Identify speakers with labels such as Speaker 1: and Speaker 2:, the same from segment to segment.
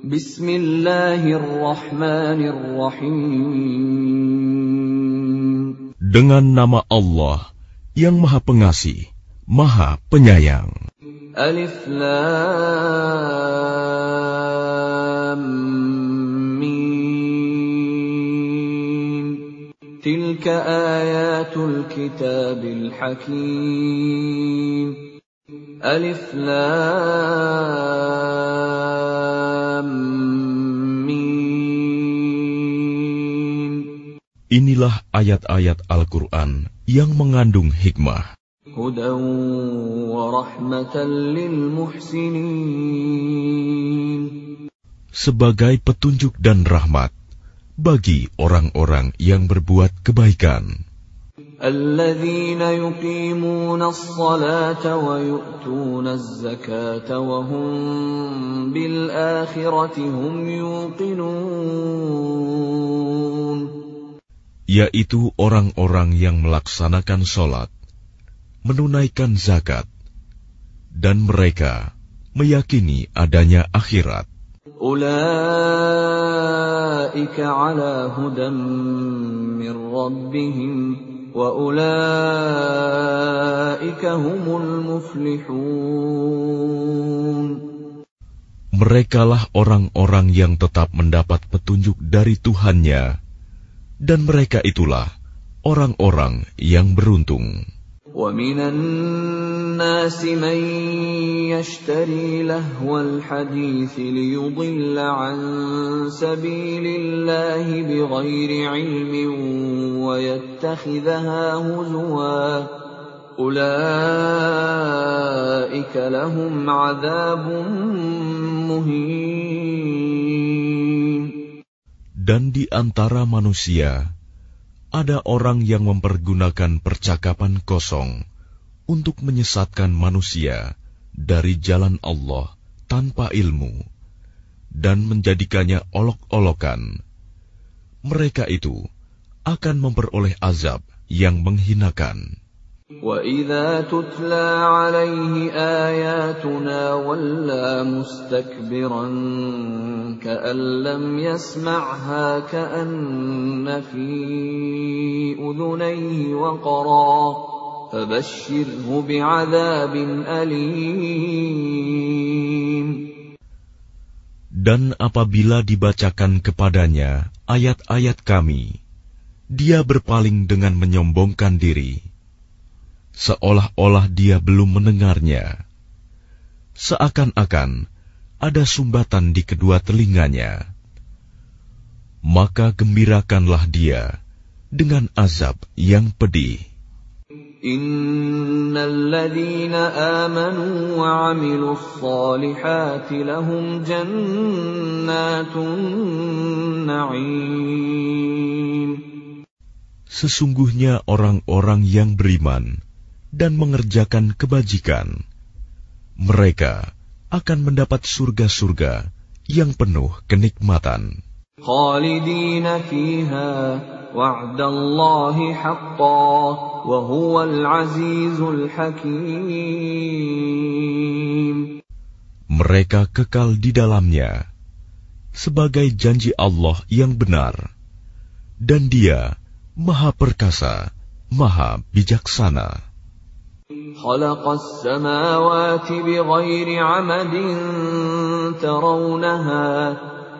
Speaker 1: Bismillahirrahmanirrahim.
Speaker 2: Dengan nama Allah yang Maha Pengasih, Maha Penyayang.
Speaker 1: Alif Lam Mim. Tilka ayatul kitabil hakim. Alif Lam.
Speaker 2: Inilah ayat-ayat Al-Quran yang mengandung hikmah. Sebagai petunjuk dan rahmat bagi orang-orang yang berbuat kebaikan
Speaker 1: الذين يقيمون الصلاة ويؤتون الزكاة وهم بالآخرة هم يوقنون
Speaker 2: yaitu orang-orang yang melaksanakan sholat, menunaikan zakat, dan mereka meyakini adanya akhirat.
Speaker 1: أولئك على هدى من ربهم وأولئك هم المفلحون
Speaker 2: Merekalah orang-orang yang tetap mendapat petunjuk dari Tuhannya, dan mereka itulah orang-orang yang beruntung.
Speaker 1: ومن الناس من يشتري لهو الحديث ليضل عن سبيل الله بغير علم ويتخذها هزوا أولئك لهم عذاب مهين
Speaker 2: Dan di antara manusia, ada orang yang mempergunakan percakapan kosong untuk menyesatkan manusia dari jalan Allah tanpa ilmu dan menjadikannya olok-olokan. Mereka itu akan memperoleh azab yang menghinakan.
Speaker 1: وَإِذَا تُتْلَى عَلَيْهِ آيَاتُنَا وَلَّى مُسْتَكْبِرًا كَأَن لَّمْ يَسْمَعْهَا كَأَنَّ فِي أُذُنَيْهِ وَقْرًا فَبَشِّرْهُ بِعَذَابٍ أَلِيمٍ
Speaker 2: dan apabila dibacakan kepadanya ayat-ayat kami, dia berpaling dengan menyombongkan diri, seolah-olah dia belum mendengarnya. Seakan-akan ada sumbatan di kedua telinganya. Maka gembirakanlah dia dengan azab yang pedih.
Speaker 1: إِنَّ الَّذِينَ آمَنُوا وَعَمِلُوا الصَّالِحَاتِ لَهُمْ جَنَّاتُ النَّعِيمِ
Speaker 2: Sesungguhnya orang-orang yang beriman dan mengerjakan kebajikan, mereka akan mendapat surga-surga yang penuh kenikmatan.
Speaker 1: خالدين فيها وعد الله حقا وهو العزيز الحكيم
Speaker 2: Mereka kekal di dalamnya sebagai janji Allah yang benar, dan Dia Maha Perkasa, Maha Bijaksana.
Speaker 1: خلق السماوات بغير عمد ترونها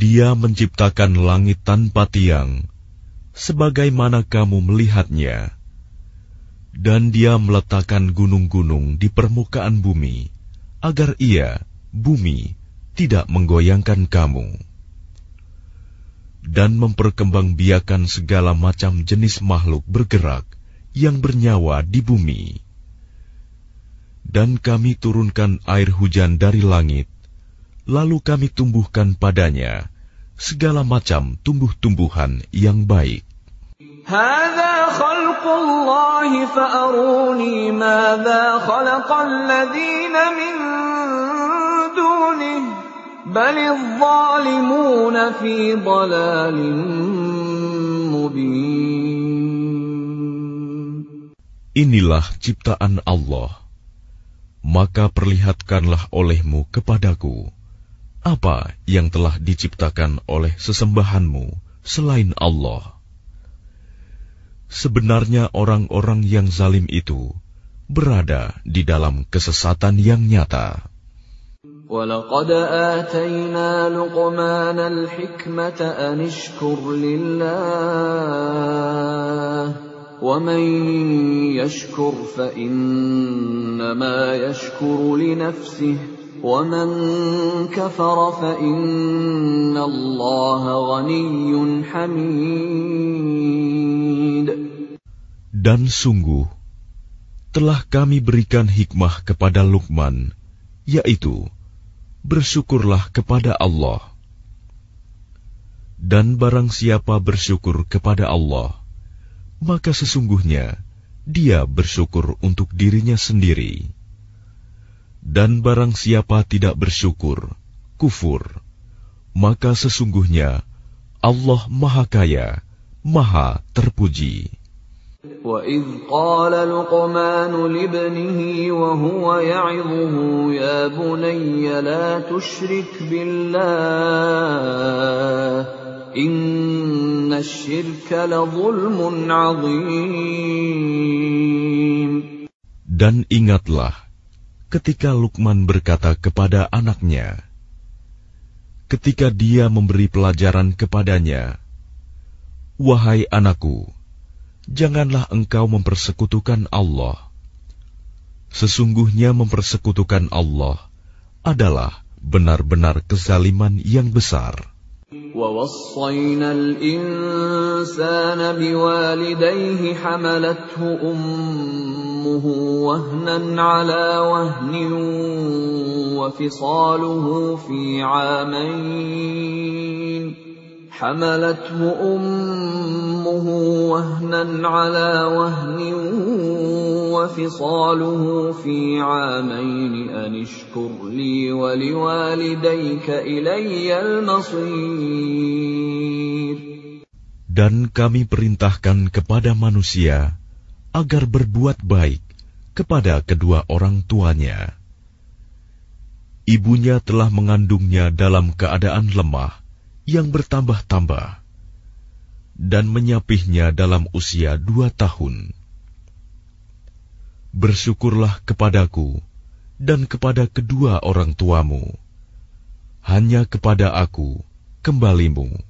Speaker 2: Dia menciptakan langit tanpa tiang, sebagaimana kamu melihatnya, dan Dia meletakkan gunung-gunung di permukaan bumi, agar Ia, bumi, tidak menggoyangkan kamu, dan memperkembangbiakan segala macam jenis makhluk bergerak yang bernyawa di bumi. Dan kami turunkan air hujan dari langit, lalu kami tumbuhkan padanya segala macam tumbuh-tumbuhan yang baik.
Speaker 1: هذا خلق الله فأروني ماذا خلق الذين من دونه بل الظالمون في ضلال مبين
Speaker 2: Inilah ciptaan Allah. Maka perlihatkanlah olehmu kepadaku apa yang telah diciptakan oleh sesembahanmu selain Allah. Sebenarnya orang-orang yang zalim itu berada di dalam kesesatan yang nyata.
Speaker 1: ولقد آتينا لقمان الحكمة أن اشكر لله ومن يشكر فإنما يشكر لنفسه ومن كفر فإن الله غني حميد
Speaker 2: Dan sungguh, telah kami berikan hikmah kepada Luqman, yaitu, bersyukurlah kepada Allah. Dan barang siapa bersyukur kepada Allah, maka sesungguhnya dia bersyukur untuk dirinya sendiri. Dan barang siapa tidak bersyukur, kufur, maka sesungguhnya Allah Maha Kaya, Maha Terpuji.
Speaker 1: وإذ قال لقمان لابنه وهو يعظه يا بني لا تشرك بالله إن الشرك لظلم عظيم
Speaker 2: Dan ingatlah ketika Lukman berkata kepada anaknya, ketika dia memberi pelajaran kepadanya, "Wahai anakku, janganlah engkau mempersekutukan Allah. Sesungguhnya mempersekutukan Allah adalah benar-benar kezaliman yang besar.
Speaker 1: ووصينا الإنسان بوالديه حملته أمه وهنا على وهن وفصاله في عامين حملته أمه وهنا على وهن وفصاله في عامين أن اشكر لي ولوالديك إلي المصير
Speaker 2: Dan kami perintahkan kepada manusia agar berbuat baik kepada kedua orang tuanya. Ibunya telah mengandungnya dalam keadaan lemah yang bertambah-tambah dan menyapihnya dalam usia dua tahun. Bersyukurlah kepadaku dan kepada kedua orang tuamu. Hanya kepada aku kembalimu.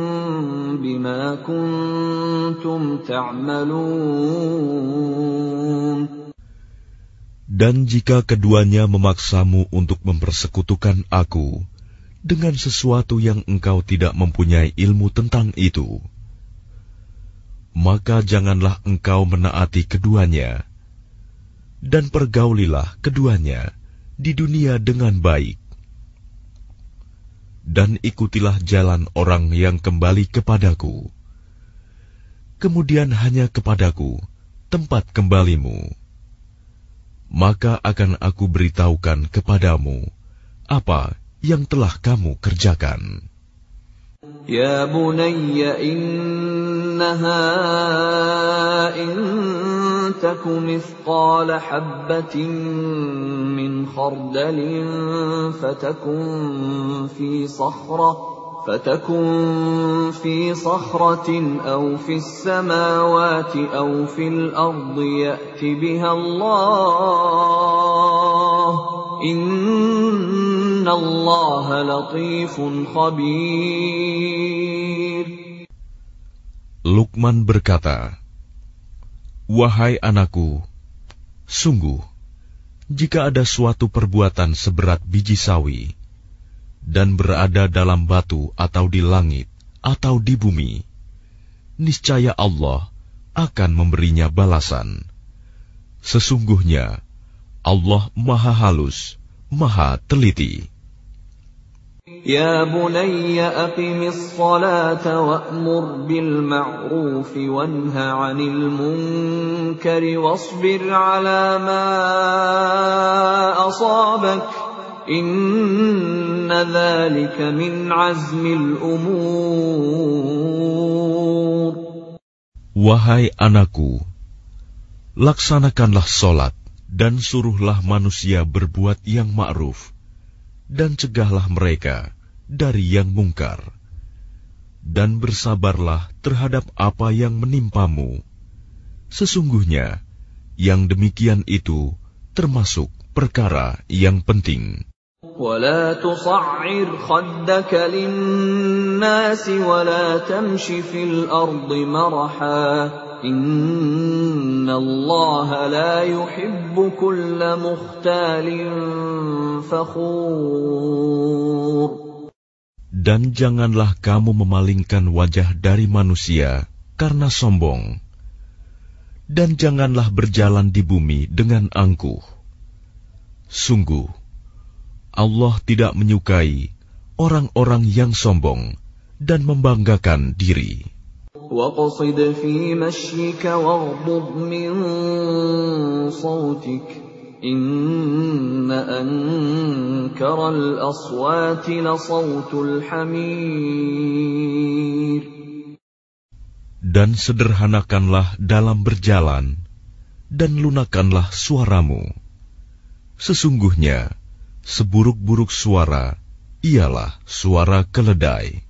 Speaker 1: بما كنتم تعملون
Speaker 2: Dan jika keduanya memaksamu untuk mempersekutukan aku, dengan sesuatu yang engkau tidak mempunyai ilmu tentang itu, maka janganlah engkau menaati keduanya, dan pergaulilah keduanya di dunia dengan baik, dan ikutilah jalan orang yang kembali kepadaku. Kemudian hanya kepadaku tempat kembalimu. Maka akan aku beritahukan kepadamu apa yang telah kamu kerjakan.
Speaker 1: Ya bunayya inna إنها إن تك مثقال حبة من خردل فتكن في صخرة فتكن في صخرة أو في السماوات أو في الأرض يأت بها الله. إن اللَّهَ لَطِيفٌ خَبِيرٌ.
Speaker 2: Lukman berkata, Wahai anakku, sungguh, jika ada suatu perbuatan seberat biji sawi, dan berada dalam batu atau di langit, atau di bumi, niscaya Allah akan memberinya balasan. Sesungguhnya, Allah maha halus, maha teliti.
Speaker 1: يا بني أقم الصلاة وأمر بالمعروف وانه عن المنكر واصبر على ما أصابك إن ذلك من عزم الأمور
Speaker 2: Wahai anakku, laksanakanlah solat dan suruhlah manusia berbuat yang ma'ruf dan cegahlah mereka dari yang mungkar. Dan bersabarlah terhadap apa yang menimpamu. Sesungguhnya, yang demikian itu termasuk perkara yang penting.
Speaker 1: ولا تصعر خدك للناس ولا تمش في الأرض مرحا
Speaker 2: dan janganlah kamu memalingkan wajah dari manusia karena sombong. Dan janganlah berjalan di bumi dengan angkuh. Sungguh, Allah tidak menyukai orang-orang yang sombong dan membanggakan diri.
Speaker 1: واقصد في مشيك واغضض من صوتك إن أنكر الأصوات لصوت الحمير
Speaker 2: Dan sederhanakanlah dalam berjalan, dan lunakanlah suaramu. Sesungguhnya, seburuk-buruk suara ialah suara keledai.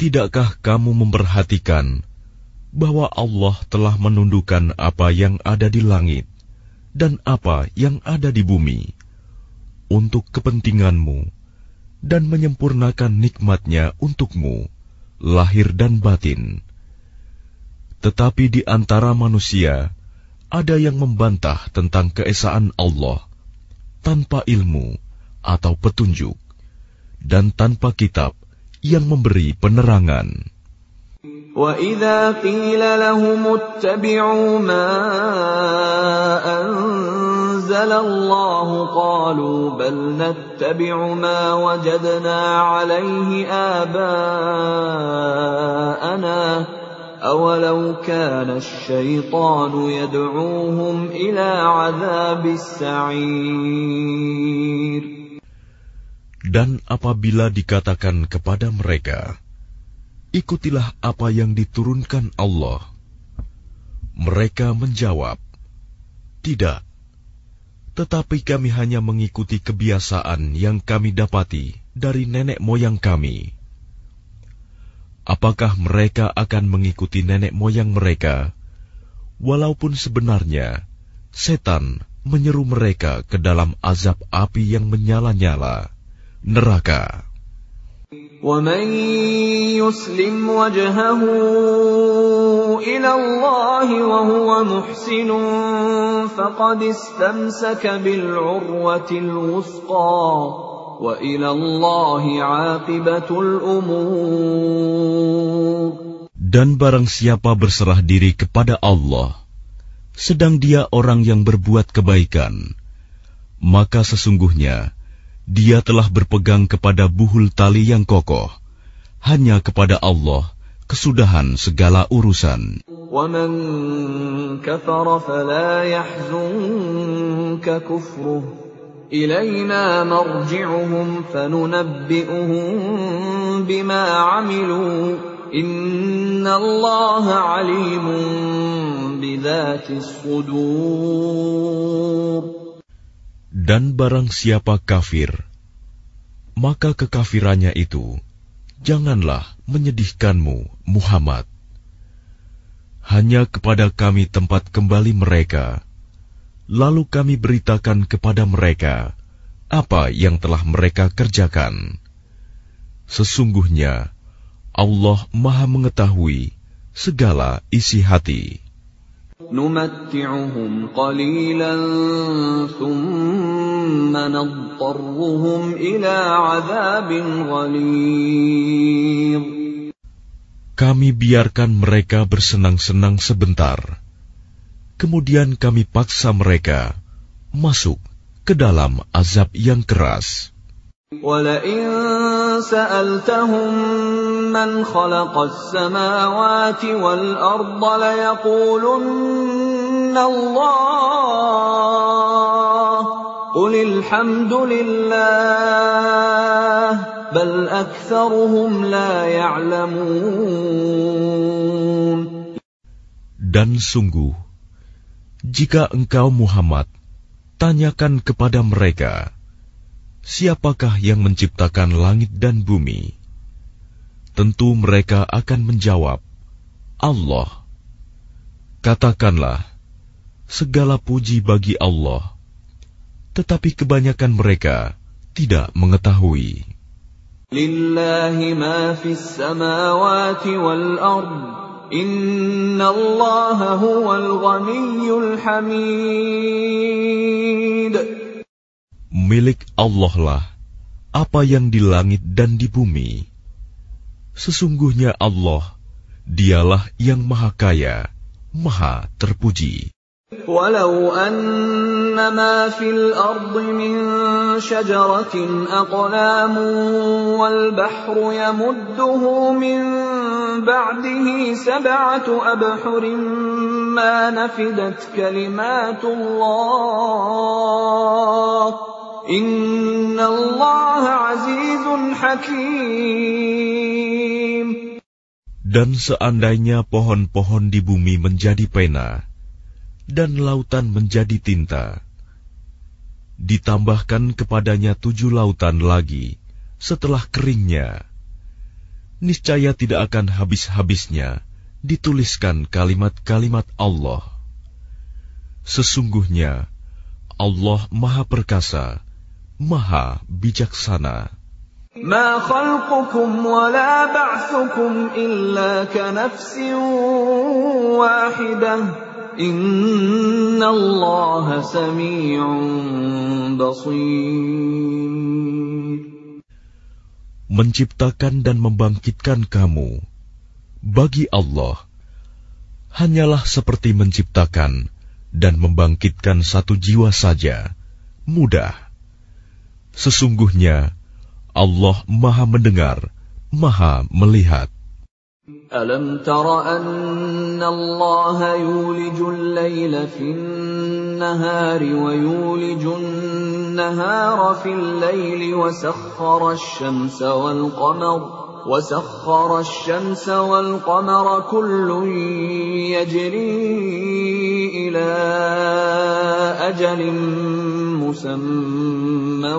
Speaker 2: Tidakkah kamu memperhatikan bahwa Allah telah menundukkan apa yang ada di langit dan apa yang ada di bumi untuk kepentinganmu dan menyempurnakan nikmatnya untukmu, lahir dan batin. Tetapi di antara manusia ada yang membantah tentang keesaan Allah tanpa ilmu atau petunjuk dan tanpa kitab yang memberi penerangan.
Speaker 1: وَإِذَا قِيلَ لَهُمُ اتَّبِعُوا مَا أَنزَلَ اللَّهُ قَالُوا بَلْ نَتَّبِعُ مَا وَجَدْنَا عَلَيْهِ آبَاءَنَا أَوَلَوْ كَانَ الشَّيْطَانُ يَدْعُوهُمْ إِلَى عَذَابِ السَّعِيرِ
Speaker 2: Dan apabila dikatakan kepada mereka, Ikutilah apa yang diturunkan Allah. Mereka menjawab, Tidak, tetapi kami hanya mengikuti kebiasaan yang kami dapati dari nenek moyang kami. Apakah mereka akan mengikuti nenek moyang mereka, walaupun sebenarnya setan menyeru mereka ke dalam azab api yang menyala-nyala, neraka?
Speaker 1: ومن يسلم وجهه إلى الله وهو محسن فقد استمسك بالعروة الوثقى وإلى الله عاقبة الأمور
Speaker 2: Dan barang siapa berserah diri kepada Allah, sedang dia orang yang berbuat kebaikan, maka sesungguhnya dia telah berpegang kepada buhul tali yang kokoh. Hanya kepada Allah kesudahan segala urusan.
Speaker 1: ومن كفر فلا يحزنك كفره إلينا مرجعهم فننبئهم بما عملوا إن الله عليم بذات الصدور
Speaker 2: dan barang siapa kafir, maka kekafirannya itu janganlah menyedihkanmu, Muhammad. Hanya kepada kami tempat kembali mereka, lalu kami beritakan kepada mereka apa yang telah mereka kerjakan. Sesungguhnya Allah Maha Mengetahui segala isi hati.
Speaker 1: نمتعهم قليلا ثم نضطرهم إلى عذاب غليظ
Speaker 2: Kami biarkan mereka bersenang-senang sebentar. Kemudian kami paksa mereka masuk ke dalam azab yang keras.
Speaker 1: وَلَئِن سَأَلْتَهُم مَّنْ خَلَقَ السَّمَاوَاتِ وَالْأَرْضَ لَيَقُولُنَّ اللَّهُ قُلِ الْحَمْدُ لِلَّهِ بَلْ أَكْثَرُهُمْ لَا يَعْلَمُونَ
Speaker 2: Dan sungguh, jika engkau Muhammad, tanyakan kepada mereka, Siapakah yang menciptakan langit dan bumi? Tentu mereka akan menjawab, Allah. Katakanlah, segala puji bagi Allah, tetapi kebanyakan mereka tidak mengetahui.
Speaker 1: Lillahi ma fis samawati wal ard. Inna Allah huwal
Speaker 2: milik Allah lah apa yang di langit dan di bumi. Sesungguhnya Allah, dialah yang maha kaya, maha terpuji.
Speaker 1: ولو أن ما في الأرض من شجرة أقلام والبحر يمده من بعده سبعة أبحر ما نفدت كلمات الله
Speaker 2: dan seandainya pohon-pohon di bumi menjadi pena, dan lautan menjadi tinta, ditambahkan kepadanya tujuh lautan lagi setelah keringnya, niscaya tidak akan habis-habisnya dituliskan kalimat-kalimat Allah. Sesungguhnya Allah Maha Perkasa, Maha Bijaksana.
Speaker 1: ما خلقكم ولا بعثكم إلا كنفس واحدة إن الله سميع بصير
Speaker 2: Menciptakan dan membangkitkan kamu bagi Allah hanyalah seperti menciptakan dan membangkitkan satu jiwa saja mudah Sesungguhnya Allah Maha Mendengar, Maha Melihat.
Speaker 1: Alam tara anna Allah yuliju al-layla fi nahari wa yuliju an-nahara fi al-layli wa sakhkhara asy-syamsa wal-qamara وسخر الشمس والقمر كل يجري إلى أجل مسمى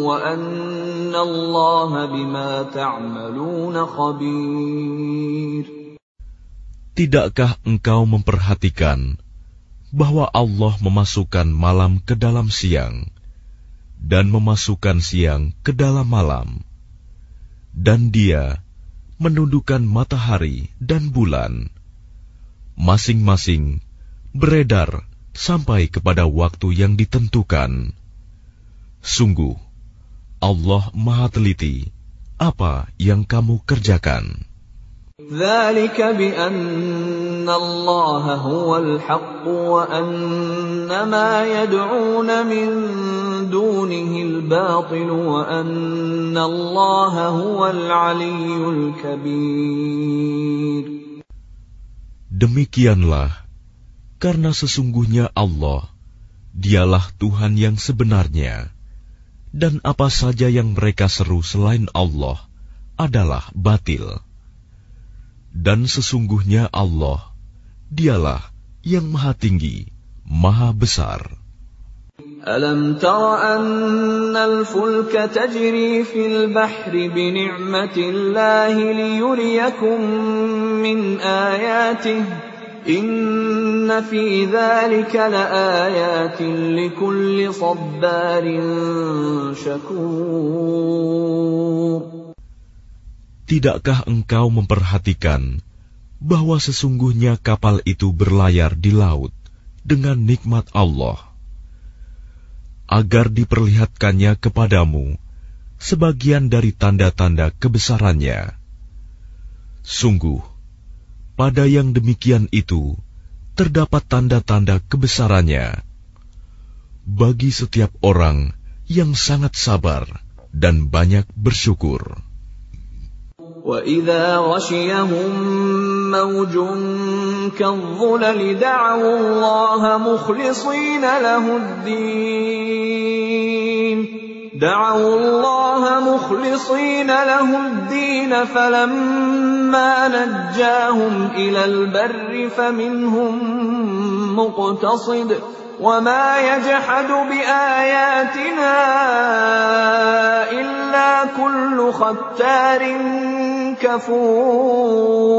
Speaker 1: وأن الله بما تعملون خبير
Speaker 2: Tidakkah engkau memperhatikan bahwa Allah memasukkan malam ke dalam siang dan memasukkan siang ke dalam malam? dan Dia menundukkan matahari dan bulan, masing-masing beredar sampai kepada waktu yang ditentukan. Sungguh, Allah Maha Teliti apa yang kamu kerjakan.
Speaker 1: ذلك بأن الله هو الحق وأن ما يدعون من دونه الباطل وأن الله هو العلي الكبير
Speaker 2: Demikianlah, karena sesungguhnya Allah, Dialah Tuhan yang sebenarnya, dan apa saja yang mereka seru selain Allah adalah batil. Dan sesungguhnya Allah, Dialah yang Maha Tinggi, Maha Besar.
Speaker 1: ألم تر أن الفلك تجري في البحر بنعمة الله ليريكم من آياته إن في ذلك لآيات لكل صبار شكور
Speaker 2: Tidakkah engkau memperhatikan bahwa sesungguhnya kapal itu berlayar di laut dengan nikmat Allah, Agar diperlihatkannya kepadamu sebagian dari tanda-tanda kebesarannya. Sungguh, pada yang demikian itu terdapat tanda-tanda kebesarannya bagi setiap orang yang sangat sabar dan banyak bersyukur.
Speaker 1: وَإِذَا غَشِيَهُم مَّوْجٌ كَالظُّلَلِ دَعَوُا اللَّهَ مُخْلِصِينَ لَهُ الدِّينَ دعوا الله مخلصين له الدين فلما نجاهم إلى البر فمنهم مقتصد وما يجحد بآياتنا إلا كل ختار كفور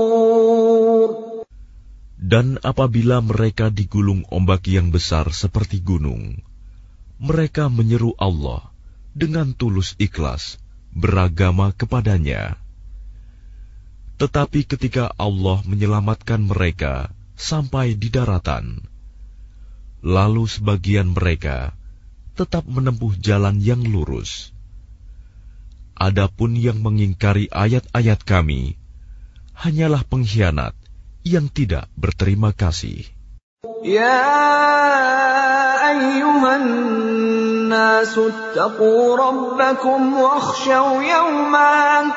Speaker 2: Dan apabila mereka digulung ombak yang besar seperti gunung, mereka menyeru Allah dengan tulus ikhlas beragama kepadanya. Tetapi ketika Allah menyelamatkan mereka sampai di daratan, lalu sebagian mereka tetap menempuh jalan yang lurus. Adapun yang mengingkari ayat-ayat Kami hanyalah pengkhianat yang tidak berterima kasih.
Speaker 1: Ya ayyuhan nasu taqu rabbakum wakhshaw yawman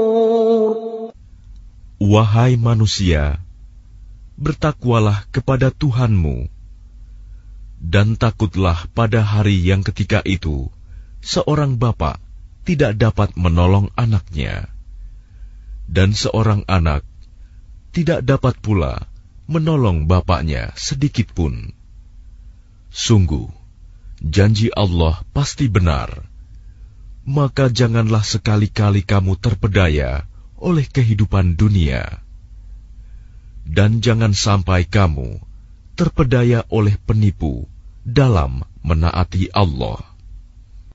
Speaker 2: Wahai manusia, bertakwalah kepada Tuhanmu, dan takutlah pada hari yang ketika itu seorang bapak tidak dapat menolong anaknya, dan seorang anak tidak dapat pula menolong bapaknya sedikit pun. Sungguh, janji Allah pasti benar. Maka janganlah sekali-kali kamu terpedaya oleh kehidupan dunia. Dan jangan sampai kamu terpedaya oleh penipu dalam menaati Allah.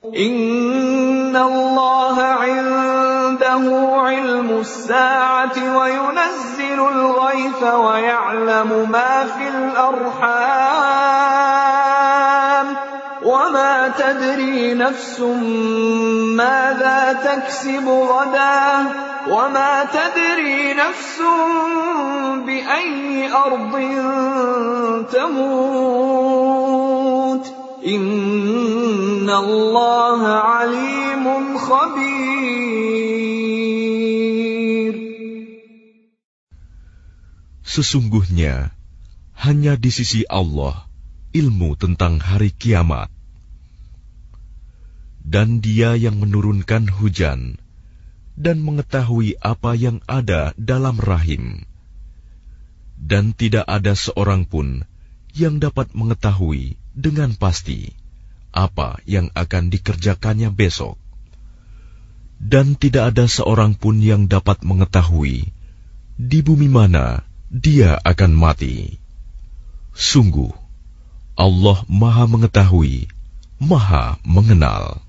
Speaker 1: Inna Allah indahu ilmu sa'ati wa yunazzilu al-ghayfa wa ya'lamu ma fil arham. وما تدري نفس ماذا تكسب غدا وما تدري نفس بأي أرض تموت إن الله عليم خبير
Speaker 2: Sesungguhnya hanya di sisi Allah ilmu tentang hari kiamat. dan dia yang menurunkan hujan dan mengetahui apa yang ada dalam rahim. Dan tidak ada seorang pun yang dapat mengetahui dengan pasti apa yang akan dikerjakannya besok. Dan tidak ada seorang pun yang dapat mengetahui di bumi mana dia akan mati. Sungguh, Allah Maha Mengetahui, Maha Mengenal.